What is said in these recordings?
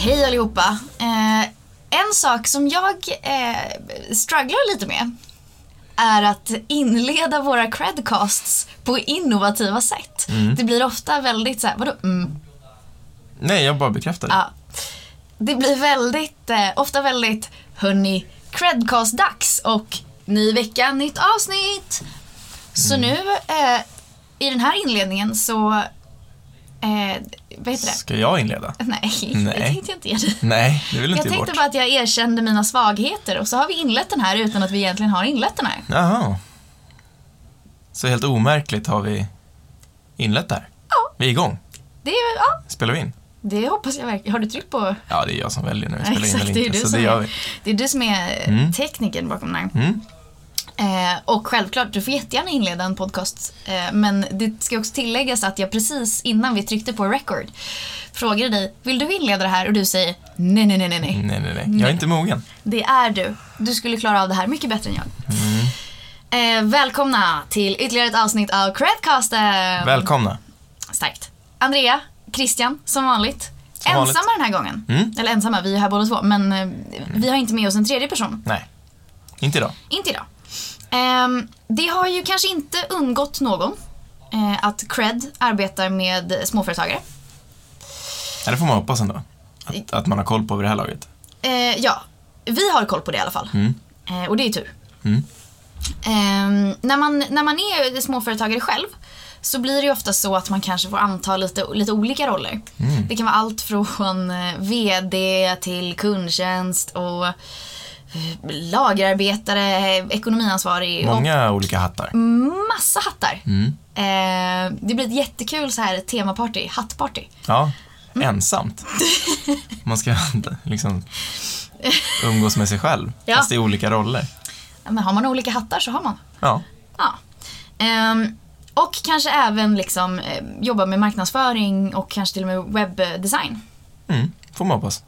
Hej allihopa. Eh, en sak som jag eh, strugglar lite med är att inleda våra credcasts på innovativa sätt. Det blir ofta väldigt så här, vadå mm, Nej, jag bara bekräftar det. Ja. Det blir väldigt, eh, ofta väldigt, hörni, credcast-dags och ny vecka, nytt avsnitt. Så Mm. nu, eh, i den här inledningen så, eh, vad heter det? Ska jag inleda? Nej, Nej. det tänkte jag inte göra. Nej, det vill Jag inte ge tänkte bort. bara att jag erkände mina svagheter och så har vi inlett den här utan att vi egentligen har inlett den här. Jaha. Så helt omärkligt har vi inlett det här. Ja. Vi är igång. Det, är- ja, Spelar vi in? det hoppas jag verkligen. Har du tryckt på? Ja, det är jag som väljer nu. Ja, Spelar in exakt, eller det är inte. du Så som det gör är, vi. det är du som är Mm. tekniken bakom den här. Mm. Eh, och självklart, du får jättegärna inleda en podcast. Eh, men det ska också tilläggas att jag precis innan vi tryckte på record frågade dig, vill du inleda det här? Och du säger, nej, nej, nej, nej, nej. Nej, nej. Jag är inte mogen. Det är du. Du skulle klara av det här mycket bättre än jag. Eh, välkomna till ytterligare ett avsnitt av Credcasten. Välkomna. Starkt. Andrea, Christian, som vanligt. Som vanligt. ensamma den här gången. Mm. Eller ensamma, vi är här båda två. Men eh, vi har inte med oss en tredje person. Nej. Inte idag. Inte idag. Ehm, det har ju kanske inte undgått någon eh, att Cred arbetar med småföretagare. Ja, det får man hoppas ändå. Att, att man har koll på vid det här laget. Eh, ja, vi har koll på det i alla fall. Mm. Eh, och det är ju tur. Mm. Ehm, när, man, när man är småföretagare själv så blir det ju ofta så att man kanske får anta lite, lite olika roller. Mm. Det kan vara allt från VD till kundtjänst och lagerarbetare, ekonomiansvarig Många olika hattar. massa hattar. Mm. Eh, det blir ett jättekul så här temaparty, hattparty. Ja, Mm. ensamt. Man ska liksom umgås med sig själv. Ja. Fast i olika roller. Men har man olika hattar så har man. Ja. Ja. Ehm, och kanske även liksom, eh, jobba med marknadsföring och kanske till och med webbdesign. Mm. Får man hoppas.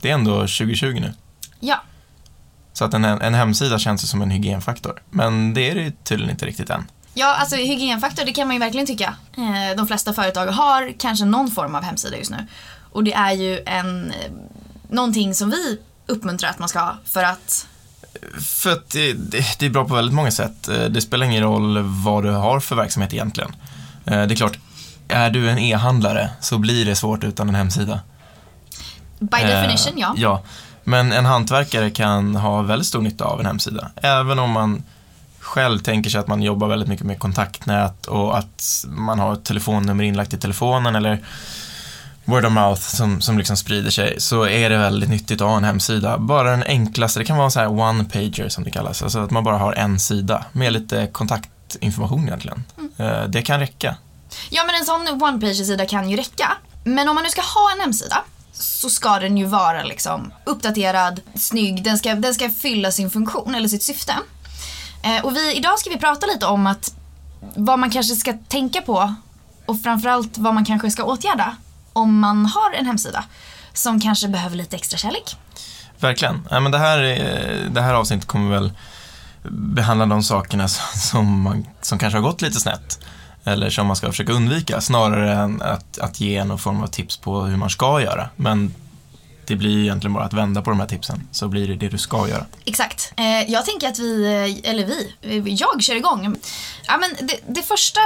Det är ändå 2020 nu. Ja, Så att en, en hemsida känns ju som en hygienfaktor. Men det är det ju tydligen inte riktigt än. ja alltså hygienfaktor det kan man ju verkligen tycka. Eh, de flesta företag har kanske någon form av hemsida just nu. Och det är ju en, eh, någonting som vi uppmuntrar att man ska ha för att För att det, det, det är bra på väldigt många sätt. Eh, Det spelar ingen roll vad du har för verksamhet egentligen. Eh, Det är klart, är du en e-handlare så blir det svårt utan en hemsida. by Eh, definition ja. Ja, men en hantverkare kan ha väldigt stor nytta av en hemsida. Även om man själv tänker sig att man jobbar väldigt mycket med kontaktnät och att man har ett telefonnummer inlagt i telefonen eller word of mouth som, som liksom sprider sig så är det väldigt nyttigt att ha en hemsida. Bara den enklaste, det kan vara en sån här one-pager som det kallas, alltså att man bara har en sida med lite kontaktinformation egentligen. Eh, Det kan räcka. Ja men en sån one-page-sida kan ju räcka. Men om man nu ska ha en hemsida så ska den ju vara liksom uppdaterad, snygg, den ska, den ska fylla sin funktion eller sitt syfte. Eh, och vi, idag ska vi prata lite om att vad man kanske ska tänka på och framförallt vad man kanske ska åtgärda om man har en hemsida som kanske behöver lite extra kärlek. Verkligen. Ja, men det, här, eh, det här avsnittet kommer väl behandla de sakerna som, man, som kanske har gått lite snett. Eller som man ska försöka undvika snarare än att, att ge någon form av tips på hur man ska göra. Men det blir egentligen bara att vända på de här tipsen så blir det det du ska göra. Exakt. Eh, jag tänker att vi, eh, eller vi, eh, jag kör igång. Ja, men det, det första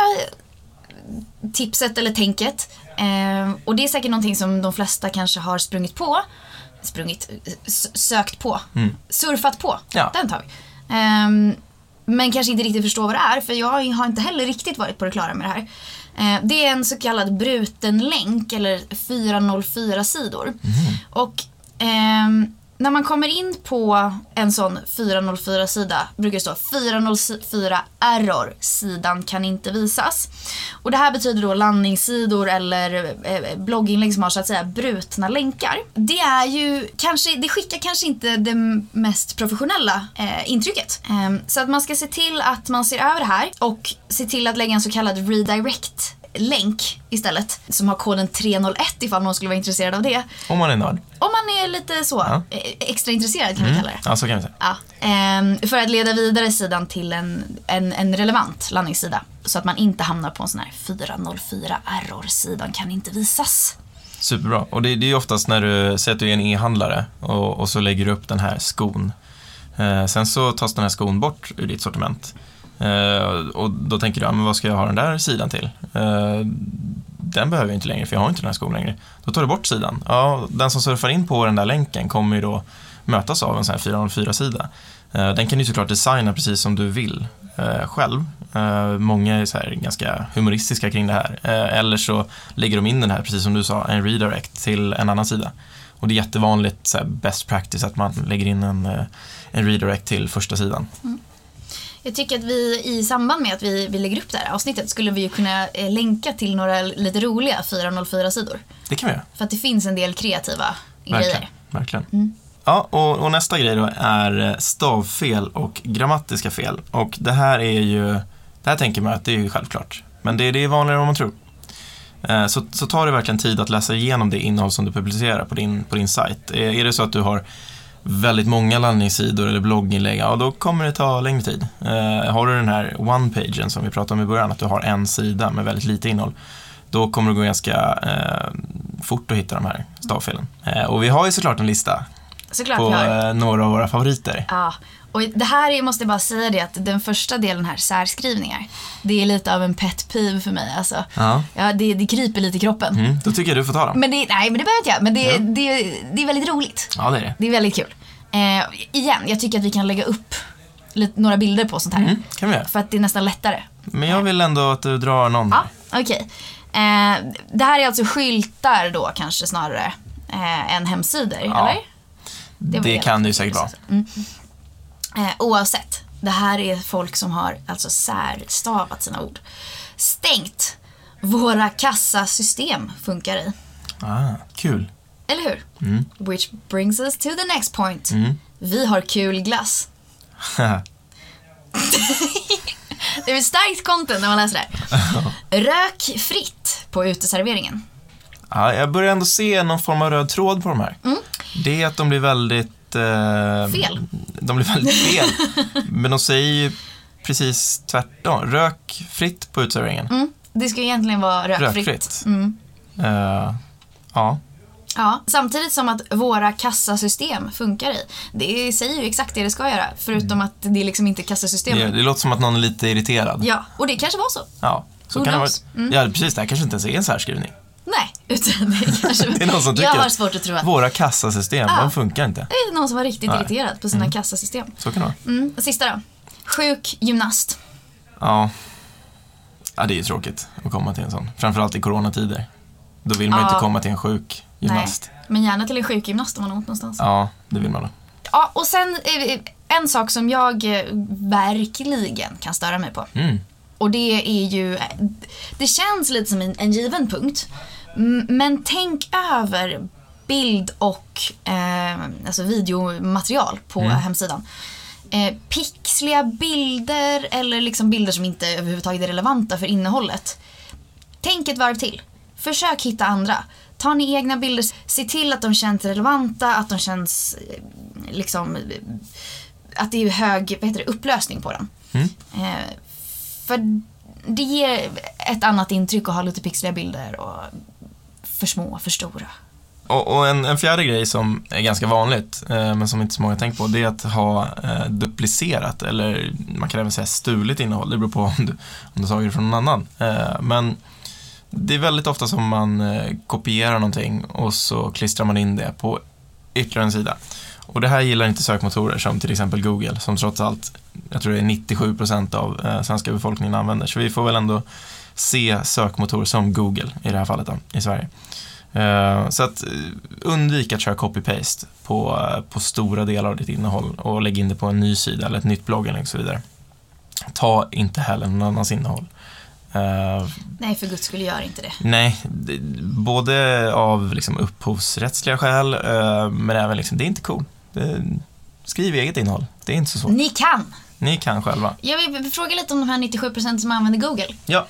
tipset eller tänket, och det är säkert någonting som de flesta kanske har sprungit på, sprungit, sökt på, Mm. surfat på, Ja. den tar vi. Men kanske inte riktigt förstår vad det är, för jag har inte heller riktigt varit på det klara med det här. Eh, det är en så kallad bruten länk, eller 404-sidor. Och ehm, när man kommer in på en sån 404-sida brukar det stå 404 error, sidan kan inte visas. Och det här betyder då landningssidor eller eh, blogginlägg som har så att säga brutna länkar. Det är ju kanske, det skickar kanske inte det mest professionella eh, intrycket. Eh, så att man ska se till att man ser över det här och se till att lägga en så kallad redirect länk istället som har koden 301 ifall någon skulle vara intresserad av det. Om man är nörd. Om man är lite så, Ja. eh, extra intresserad kan vi kalla det. Ja, så kan vi säga. Ja, ehm, för att leda vidare sidan till en, en, en relevant landningssida. Så att man inte hamnar på en sån här 404 error, sidan kan inte visas. Superbra. Och det, det är oftast när du säger att du är en e-handlare och, och så lägger du upp den här skon. Eh, sen så tas den här skon bort ur ditt sortiment. Eh, och då tänker du, ja, men vad ska jag ha den där sidan till? Eh, den behöver jag inte längre för jag har inte den här skon längre. Då tar du bort sidan. Ja, den som surfar in på den där länken kommer ju då mötas av en sån här 404-sida. Eh, den kan du såklart designa precis som du vill eh, själv. Eh, många är så här ganska humoristiska kring det här. Eh, eller så lägger de in den här, precis som du sa, en redirect till en annan sida. Och det är jättevanligt, så här, best practice, att man lägger in en, eh, en redirect till första sidan. Mm. Jag tycker att vi i samband med att vi, vi lägger upp det här avsnittet skulle vi ju kunna eh, länka till några lite roliga 404-sidor. Det kan vi göra. För att det finns en del kreativa Verkligen. grejer. verkligen. Ja, och, och nästa grej då är eh, stavfel och grammatiska fel. Och det här är ju, det här tänker man att det är ju självklart. Men det, det är vanligare än vad man tror. Eh, Så, så tar det verkligen tid att läsa igenom det innehåll som du publicerar på din, på din sajt. Är, är det så att du har väldigt många landningssidor eller blogginlägg, ja då kommer det ta längre tid. Eh, har du den här one-pagen som vi pratade om i början, att du har en sida med väldigt lite innehåll, då kommer det gå ganska eh, fort att hitta de här stavfelen. Eh, och vi har ju såklart en lista Såklart på eh, några av våra favoriter. Ja, och det här är, måste jag bara säga det att den första delen här, särskrivningar, det är lite av en pet peeve för mig. Alltså. Ja. Ja, det, det kryper lite i kroppen. Mm, då tycker jag du får ta dem. Men det, nej, men det behöver inte jag. Men det, Ja. det, det är väldigt roligt. Ja, det är det. Det är väldigt kul. Eh, igen, jag tycker att vi kan lägga upp lite, några bilder på sånt här. Mm, kan vi göra. För att det är nästan lättare. Men jag vill ändå att du drar någon. Ja, okej. Eh, det här är alltså skyltar då kanske snarare eh, än hemsidor, Ja, eller? det det kan det ju säkert vara. Mm. Eh, oavsett, det här är folk som har alltså särstavat sina ord. Stängt. Våra kassasystem funkar i. Ah, kul. Eller hur? Mm. Which brings us to the next point. Mm. Vi har kul glass. Det är starkt content när man läser det här. Rök fritt på uteserveringen. ja, jag börjar ändå se någon form av röd tråd på de här. Det är att de blir väldigt... Eh, Mm. Fel. De blir väldigt fel. Men de säger ju precis tvärtom. Rök fritt på uteserveringen. Mm. Det ska egentligen vara rökfritt. Rökfritt. Mm. Eh, ja. Ja, samtidigt som att våra kassasystem funkar i. Det säger ju exakt det det ska göra, förutom att det är liksom inte Det, kassasystemet. det låter som att någon är lite irriterad. Ja, och det kanske var så. Ja, så Who kan det vara. Mm. Ja, precis. Det här kanske inte ens är en särskrivning. Utan det kanske... Det är någon som tycker Jag har svårt att tro att Våra kassasystem, Ja. de funkar inte. det är någon som var riktigt Nej. irriterad på sina kassasystem. Så kan det vara. Mm, sista då. Sjuk gymnast. Ja. ja, det är ju tråkigt att komma till en sån. Framförallt i coronatider. Då vill man ju Ja. inte komma till en sjuk gymnast. Nej, men gärna till en sjukgymnast om man har ont någonstans. Ja, det vill man då. Ja, och sen eh, en sak som jag eh, verkligen kan störa mig på. Mm. Och det är ju, det känns lite som en, en given punkt. Men tänk över bild och eh, alltså videomaterial på hemsidan. Eh, pixliga bilder eller liksom bilder som inte överhuvudtaget är relevanta för innehållet. Tänk ett varv till. Försök hitta andra. Ta ni egna bilder, se till att de känns relevanta, att de känns eh, liksom eh, att det är hög vad heter det, upplösning på dem. Mm. Eh, för det ger ett annat intryck att ha lite pixliga bilder och för små, för stora. Och, och en, en fjärde grej som är ganska vanligt, eh, men som inte så många tänkt på, det är att ha eh, duplicerat, eller man kan även säga stulit innehåll. Det beror på om du, om du tagit det från någon annan. Eh, men det är väldigt ofta som man eh, kopierar någonting och så klistrar man in det på ytterligare en sida. Och det här gillar inte sökmotorer som till exempel Google, som trots allt, jag tror det är 97% av eh, svenska befolkningen använder. Så vi får väl ändå se sökmotorer som Google i det här fallet då, i Sverige. Eh, Så att eh, undvik att köra copy-paste på, eh, på stora delar av ditt innehåll och lägg in det på en ny sida eller ett nytt blogginlägg och så vidare. Ta inte heller någon annans innehåll. Eh, Nej, för guds skull, gör inte det. nej, det, både av liksom upphovsrättsliga skäl, men även liksom, det är inte cool. Det, skriv eget innehåll, det är inte så svårt. Ni kan! Ni kan själva. Jag vill fråga lite om de här 97% som använder Google. Ja,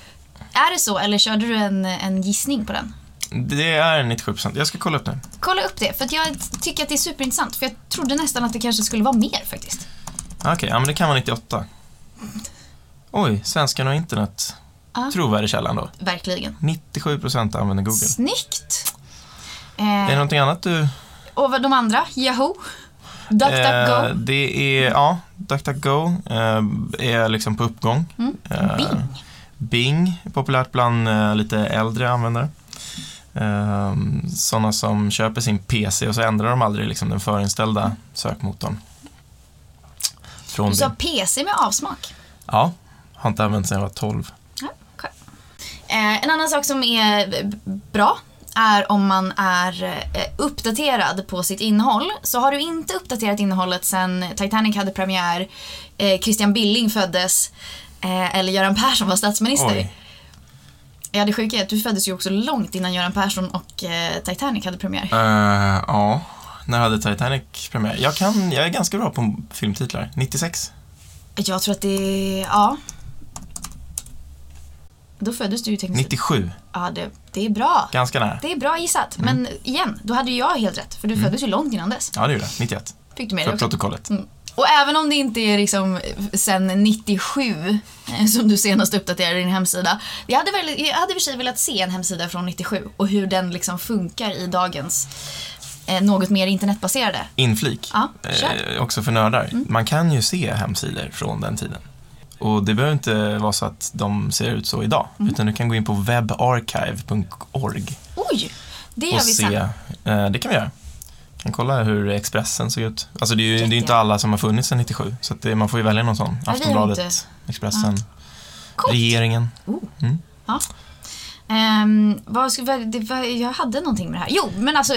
Är det så, eller körde du en, en gissning på den? Det är 97%. Jag ska kolla upp det. Kolla upp det, för jag tycker att det är superintressant. För jag trodde nästan att det kanske skulle vara mer faktiskt. Okej, ja men det kan vara 98. Oj, svenskarna och internet. Ja. Trovärdig källa då. Verkligen. 97% använder Google. Snyggt! Är det någonting annat du... Och de andra? Yahoo? DuckDuckGo? Eh, det är, ja, DuckDuckGo eh, är liksom på uppgång. Mm. Eh, Bing? Bing är populärt bland eh, lite äldre användare. Eh, sådana som köper sin PC och så ändrar de aldrig liksom den förinställda sökmotorn. Från Du sa Bing. PC med avsmak. Ja, har inte använt sedan jag var 12. Ja, okej. Eh, en annan sak som är bra är om man är eh, uppdaterad på sitt innehåll. Så har du inte uppdaterat innehållet sen Titanic hade premiär, eh, Christian Billing föddes eh, eller Göran Persson var statsminister. Oj. Ja, det sjuka är att du föddes ju också långt innan Göran Persson och eh, Titanic hade premiär. Eh, ja, när hade Titanic premiär? Jag, kan, jag är ganska bra på filmtitlar. 96? Jag tror att det är, ja. Då föddes du ju tekniskt sett. 97? Ja, det, det är bra. Ganska nära. Det är bra gissat. Mm. Men igen, då hade ju jag helt rätt. För du föddes ju långt innan dess. Ja, det gjorde jag. 91. Fick du med För det också? protokollet. Mm. Och även om det inte är liksom sen 97 eh, som du senast uppdaterade din hemsida. Jag hade, väl, jag hade i och för sig velat se en hemsida från 97 och hur den liksom funkar i dagens eh, något mer internetbaserade. Inflik, Ja, eh, också för nördar. Man kan ju se hemsidor från den tiden. Och det behöver inte vara så att de ser ut så idag. Utan du kan gå in på webarchive.org Oj! Det gör vi se. sen. Eh, det kan vi göra. Kan kolla hur Expressen såg ut. Alltså det är ju det är inte alla som har funnits sedan 97. Så det, man får ju välja någon sån. Aftonbladet, inte- Expressen, Coolt. regeringen. Oh. Mm. Ja. Ehm, vad vad- det, var, jag hade någonting med det här. Jo, men alltså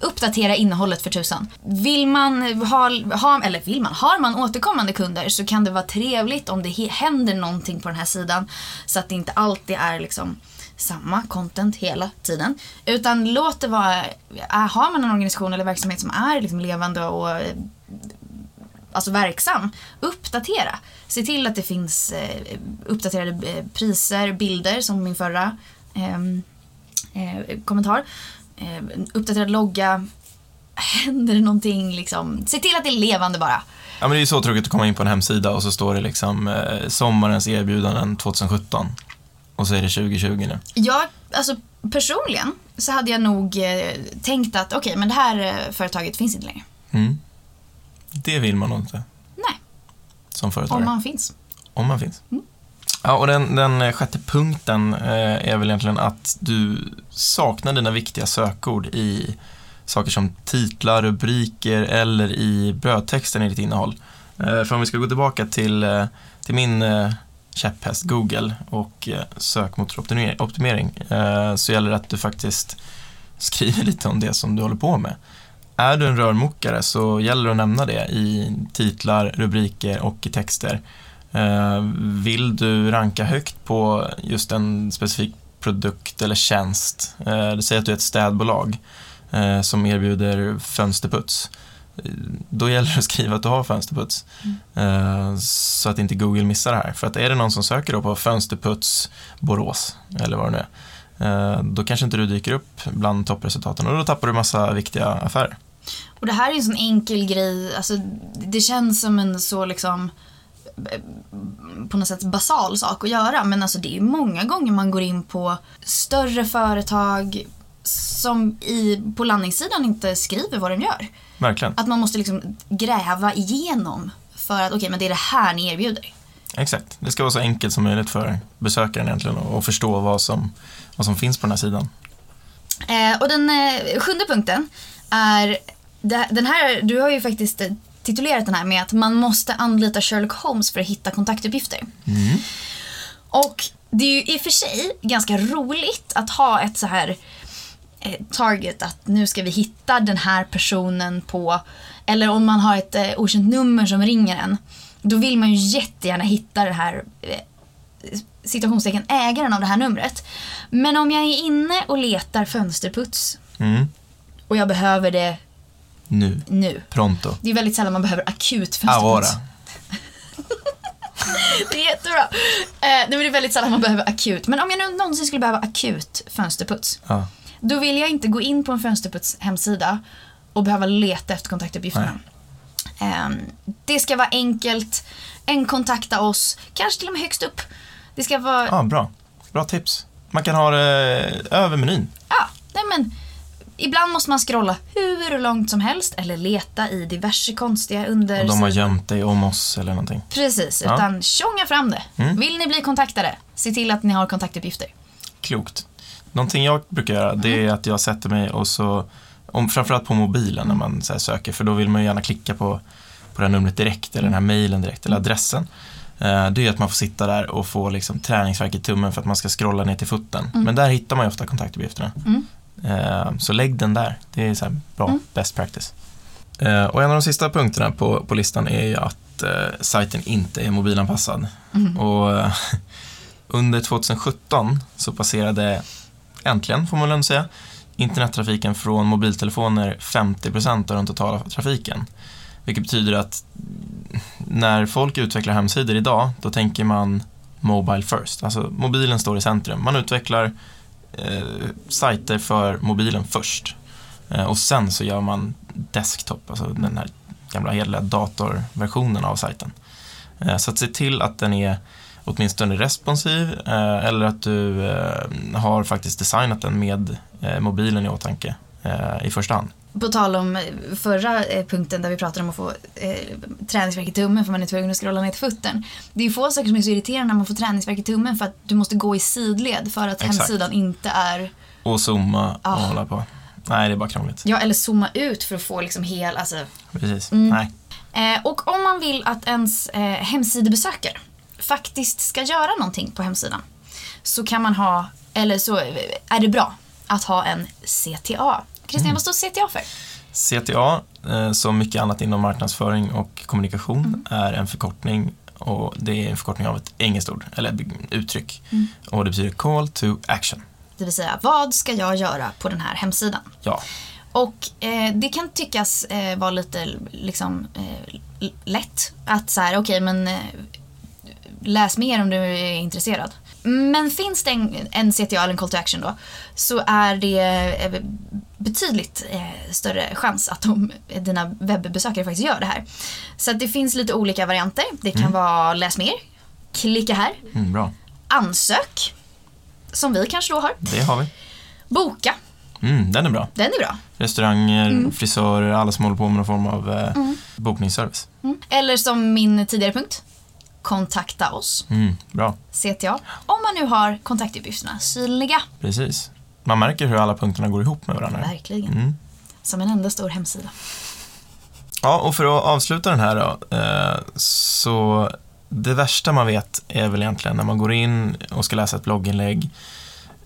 uppdatera innehållet för tusan. Vill man ha, ha, eller vill man, har man återkommande kunder så kan det vara trevligt om det händer någonting på den här sidan så att det inte alltid är liksom samma content hela tiden. Utan låt det vara, äh, har man en organisation eller verksamhet som är liksom levande och alltså verksam, uppdatera. Se till att det finns eh, uppdaterade eh, priser, bilder som min förra ehm, eh, kommentar. Eh, uppdaterad logga. Händer det någonting liksom? Se till att det är levande bara. Ja, men det är ju så tråkigt att komma in på en hemsida och så står det liksom eh, sommarens erbjudanden 2017. Och så är det 2020 nu. Jag, alltså personligen så hade jag nog eh, tänkt att okej, men det här eh, företaget finns inte längre. Mm. Det vill man nog inte Nej, som företagare. om man finns. Om man finns. Mm. Ja, och den, den sjätte punkten eh, är väl egentligen att du saknar dina viktiga sökord i saker som titlar, rubriker eller i brödtexten i ditt innehåll. Eh, för om vi ska gå tillbaka till, eh, till min eh, käpphäst Google och eh, sökmotoroptimering eh, så gäller det att du faktiskt skriver lite om det som du håller på med. Är du en rörmokare så gäller det att nämna det i titlar, rubriker och i texter. Eh, vill du ranka högt på just en specifik produkt eller tjänst, du säger att du är ett städbolag som erbjuder fönsterputs, då gäller det att skriva att du har fönsterputs eh, så att inte Google missar det här. För att är det någon som söker då på fönsterputs Borås eller vad det nu är, eh, då kanske inte du dyker upp bland toppresultaten och då tappar du massa viktiga affärer. Och det här är en sån enkel grej, alltså det känns som en så liksom eh, på något sätt basal sak att göra men alltså det är många gånger man går in på större företag som i, på landningssidan inte skriver vad de gör. Verkligen. Att man måste liksom gräva igenom för att okej men det är det här ni erbjuder. Exakt. Det ska vara så enkelt som möjligt för besökaren egentligen att förstå vad som, vad som finns på den här sidan. Eh, och den eh, sjunde punkten är, den här, du har ju faktiskt eh, titulerat den här med att man måste anlita Sherlock Holmes för att hitta kontaktuppgifter. Och det är ju i och för sig ganska roligt att ha ett så här target att nu ska vi hitta den här personen på, eller om man har ett eh, okänt nummer som ringer en, då vill man ju jättegärna hitta det här eh, situationstecken ägaren av det här numret. Men om jag är inne och letar fönsterputs Mm. och jag behöver det Nu. nu. Pronto. Det är väldigt sällan man behöver akut fönsterputs. Aurora. Det är jättebra. Eh, det är väldigt sällan man behöver akut. Men om jag nu någonsin skulle behöva akut fönsterputs, Ja. Då vill jag inte gå in på en fönsterputs hemsida och behöva leta efter kontaktuppgifterna. Ehm, det ska vara enkelt. En kontakta oss, kanske till och med högst upp. Det ska vara, ja, bra. Bra tips. Man kan ha det över menyn. ja, nej men ibland måste man scrolla hur långt som helst eller leta i diverse konstiga under... Och de har gömt dig om oss eller någonting. Precis, Ja. utan tjonga fram det. Mm. Vill ni bli kontaktade, se till att ni har kontaktuppgifter. Klokt. Någonting jag brukar göra det är att jag sätter mig och så, om, framförallt på mobilen när man så söker, för då vill man ju gärna klicka på, på det här numret direkt eller den här mejlen direkt eller adressen. Eh, Det är att man får sitta där och få liksom, träningsvärk i tummen för att man ska scrolla ner till foten. Men där hittar man ju ofta kontaktuppgifterna. Mm. Eh, Så lägg den där. Det är så här bra, Mm. best practice. Eh, Och en av de sista punkterna på, på listan är ju att eh, sajten inte är mobilanpassad. Mm. Och under 2017 så passerade, äntligen får man väl ändå säga, internettrafiken från mobiltelefoner 50% av den totala trafiken. Vilket betyder att när folk utvecklar hemsidor idag, då tänker man Mobile first. Alltså mobilen står i centrum. Man utvecklar eh, sajter för mobilen först. Eh, och sen så gör man desktop, alltså den här gamla hederliga datorversionen av sajten. Eh, så att se till att den är åtminstone responsiv eh, eller att du eh, har faktiskt designat den med eh, mobilen i åtanke i första hand. På tal om förra punkten där vi pratade om att få eh, träningsvärk i tummen för man är tvungen att scrolla ner till foten. Det är få saker som är så irriterande när man får träningsvärk i tummen för att du måste gå i sidled för att Exakt. hemsidan inte är... Och zooma och Ah. hålla på. Nej, det är bara krångligt. Ja, eller zooma ut för att få liksom hel... Alltså, Precis. Mm. Nej. Eh, och om man vill att ens eh, hemsidebesökare faktiskt ska göra någonting på hemsidan så kan man ha, eller så är det bra att ha en CTA. Christian, vad står CTA för? CTA, eh, som mycket annat inom marknadsföring och kommunikation, är en förkortning och det är en förkortning av ett engelskt ord, eller uttryck. Och det betyder Call to Action. Det vill säga, vad ska jag göra på den här hemsidan? Ja, Och eh, det kan tyckas eh, vara lite liksom, eh, lätt att så här, okej men eh, läs mer om du är intresserad. Men finns det en, en CTA eller en call to action då så är det eh, betydligt eh, större chans att de, dina webbesökare faktiskt gör det här. Så det finns lite olika varianter. Det kan vara läs mer, klicka här, mm, bra. ansök, som vi kanske då har, Det har vi. boka, Mm, den är bra. den är bra. Restauranger, Mm. frisörer, alla som håller på med någon form av eh, bokningsservice. Mm. Eller som min tidigare punkt, kontakta oss. Mm, bra, CTA. Om man nu har kontaktuppgifterna synliga. precis. Man märker hur alla punkterna går ihop med varandra. Verkligen. Mm. Som en enda stor hemsida. Ja, och för att avsluta den här då, eh, så det värsta man vet är väl egentligen när man går in och ska läsa ett blogginlägg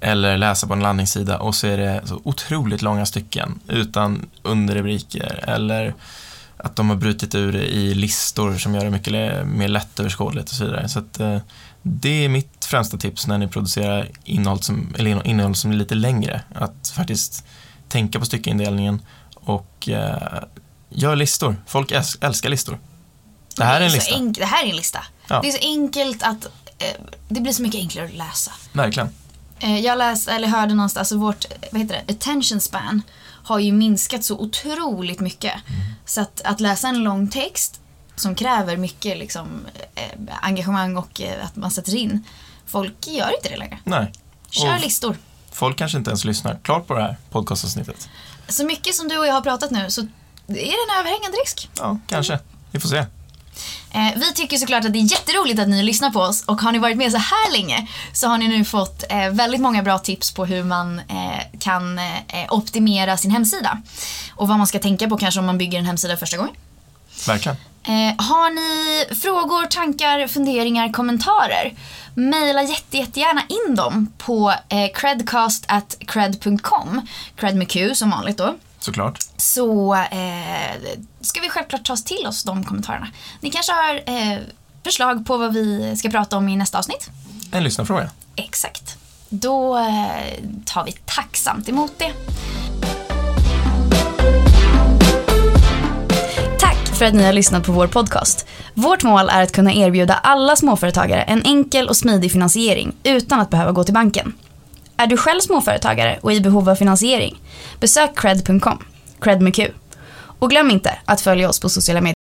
eller läsa på en landningssida och så är det så otroligt långa stycken utan underrubriker eller att de har brutit ur det i listor som gör det mycket mer lättöverskådligt och så vidare. Så att, eh, det är mitt främsta tips när ni producerar innehåll som, eller innehåll som är lite längre. Att faktiskt tänka på styckeindelningen och eh, gör listor. Folk äls- älskar listor. Det här är en lista. det här är en lista. Ja. Det är så enkelt att eh, det blir så mycket enklare att läsa. Verkligen. Eh, jag läste, eller hörde någonstans, alltså vårt vad heter det, attention span har ju minskat så otroligt mycket. Mm. Så att, att läsa en lång text som kräver mycket liksom, eh, engagemang och eh, att man sätter in. Folk gör inte det längre. Nej. Kör Och- listor. Folk kanske inte ens lyssnar klart på det här podcastavsnittet. Så mycket som du och jag har pratat nu så är det en överhängande risk. Ja, kanske. Vi får se. Eh, vi tycker såklart att det är jätteroligt att ni lyssnar på oss och har ni varit med så här länge så har ni nu fått eh, väldigt många bra tips på hur man eh, kan eh, optimera sin hemsida. Och vad man ska tänka på kanske om man bygger en hemsida första gången. Verkligen. Eh, har ni frågor, tankar, funderingar, kommentarer? Maila jätte, jättegärna in dem på eh, credcast.cred.com. Cred med Q som vanligt då. Såklart. Så eh, ska vi självklart ta oss till oss de kommentarerna. Ni kanske har eh, förslag på vad vi ska prata om i nästa avsnitt? En lyssnarfråga. Exakt. Då eh, tar vi tacksamt emot det. Tack för att ni har lyssnat på vår podcast. Vårt mål är att kunna erbjuda alla småföretagare en enkel och smidig finansiering utan att behöva gå till banken. Är du själv småföretagare och i behov av finansiering? Besök cred.com, cred med Q. Och glöm inte att följa oss på sociala medier.